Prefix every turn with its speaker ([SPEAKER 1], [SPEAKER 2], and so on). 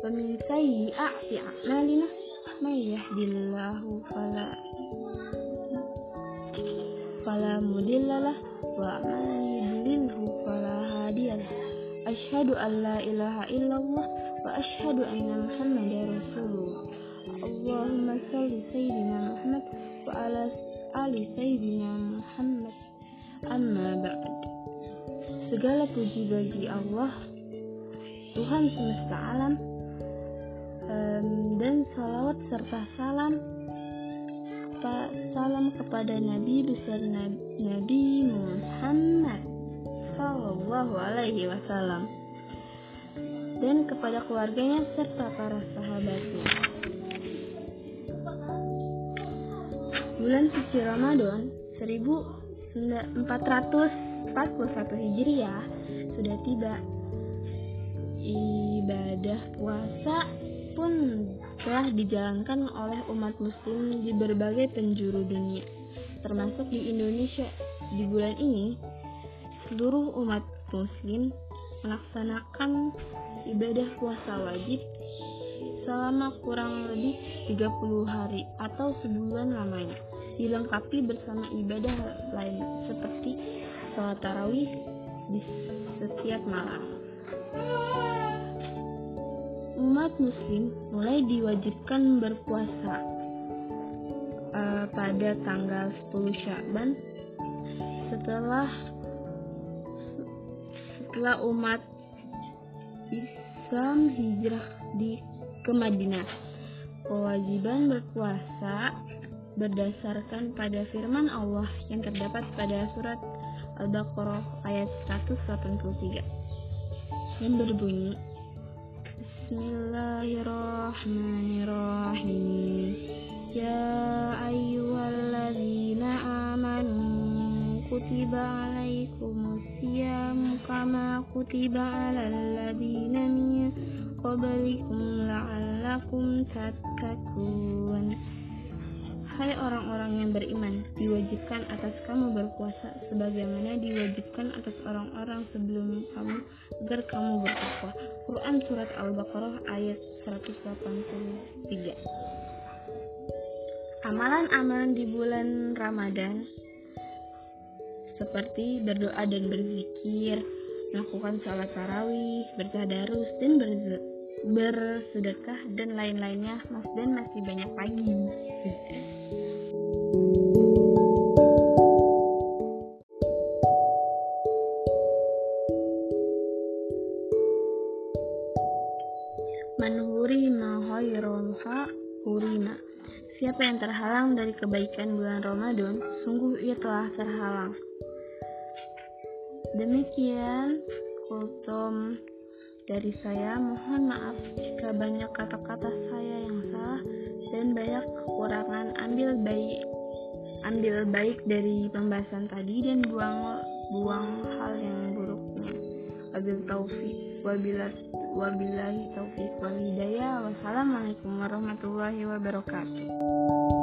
[SPEAKER 1] أنفسنا ومن سيئات أعمالنا من يهد الله فلا فلا مضل له ومن يضلله فلا هادي له أشهد أن لا إله إلا الله وأشهد أن محمدا رسول الله اللهم صل سيدنا محمد وعلى آل سيدنا Muhammad Amma ba'd Segala puji bagi Allah Tuhan semesta alam um, Dan salawat serta salam Salam kepada Nabi besar Nabi Muhammad Sallallahu alaihi wasallam Dan kepada keluarganya serta para sahabatnya Bulan suci Ramadan 1441 Hijriah sudah tiba. Ibadah puasa pun telah dijalankan oleh umat muslim di berbagai penjuru dunia, termasuk di Indonesia. Di bulan ini, seluruh umat muslim melaksanakan ibadah puasa wajib selama kurang lebih 30 hari atau sebulan lamanya dilengkapi bersama ibadah lain seperti sholat tarawih di setiap malam. Umat muslim mulai diwajibkan berpuasa uh, pada tanggal 10 Syaban setelah setelah umat Islam hijrah di ke Madinah. Kewajiban berpuasa berdasarkan pada firman Allah yang terdapat pada surat Al-Baqarah ayat 183 yang berbunyi Bismillahirrahmanirrahim. Ya ayyuhalladzina amanu kutiba alaikumusiyam kama kutiba alal ladzina min qablikum la'allakum tattaqun Hai orang-orang yang beriman, diwajibkan atas kamu berpuasa sebagaimana diwajibkan atas orang-orang sebelum kamu agar kamu bertakwa. Quran Surat Al-Baqarah ayat 183 Amalan-amalan di bulan Ramadan seperti berdoa dan berzikir, melakukan sholat tarawih, bertadarus, dan bersedekah dan lain-lainnya mas dan masih banyak lagi. Siapa yang terhalang dari kebaikan bulan Ramadan, sungguh ia telah terhalang. Demikian kultum dari saya. Mohon maaf jika banyak kata-kata saya yang salah dan banyak kekurangan. Ambil baik ambil baik dari pembahasan tadi dan buang buang hal yang buruknya. Wabil taufik wabillahi taufik wal hidayah. Wassalamualaikum warahmatullahi wabarakatuh.